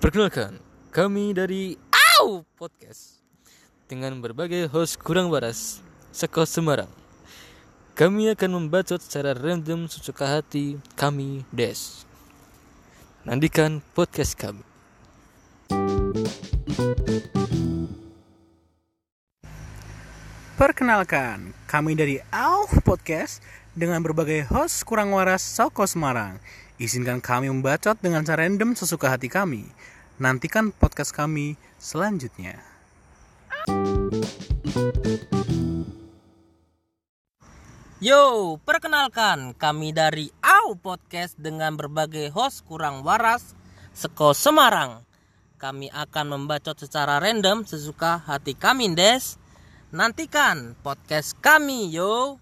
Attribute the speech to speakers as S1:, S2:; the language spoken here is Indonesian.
S1: Perkenalkan, kami dari Au Podcast dengan berbagai host kurang waras Seko Semarang. Kami akan membacot secara random sesuka hati kami Des. Nantikan podcast kami.
S2: Perkenalkan, kami dari Au Podcast dengan berbagai host kurang waras Soko Semarang. Izinkan kami membacot dengan cara random sesuka hati kami. Nantikan podcast kami selanjutnya.
S3: Yo, perkenalkan kami dari Au Podcast dengan berbagai host kurang waras Seko Semarang. Kami akan membacot secara random sesuka hati kami, Des. Nantikan podcast kami, yo.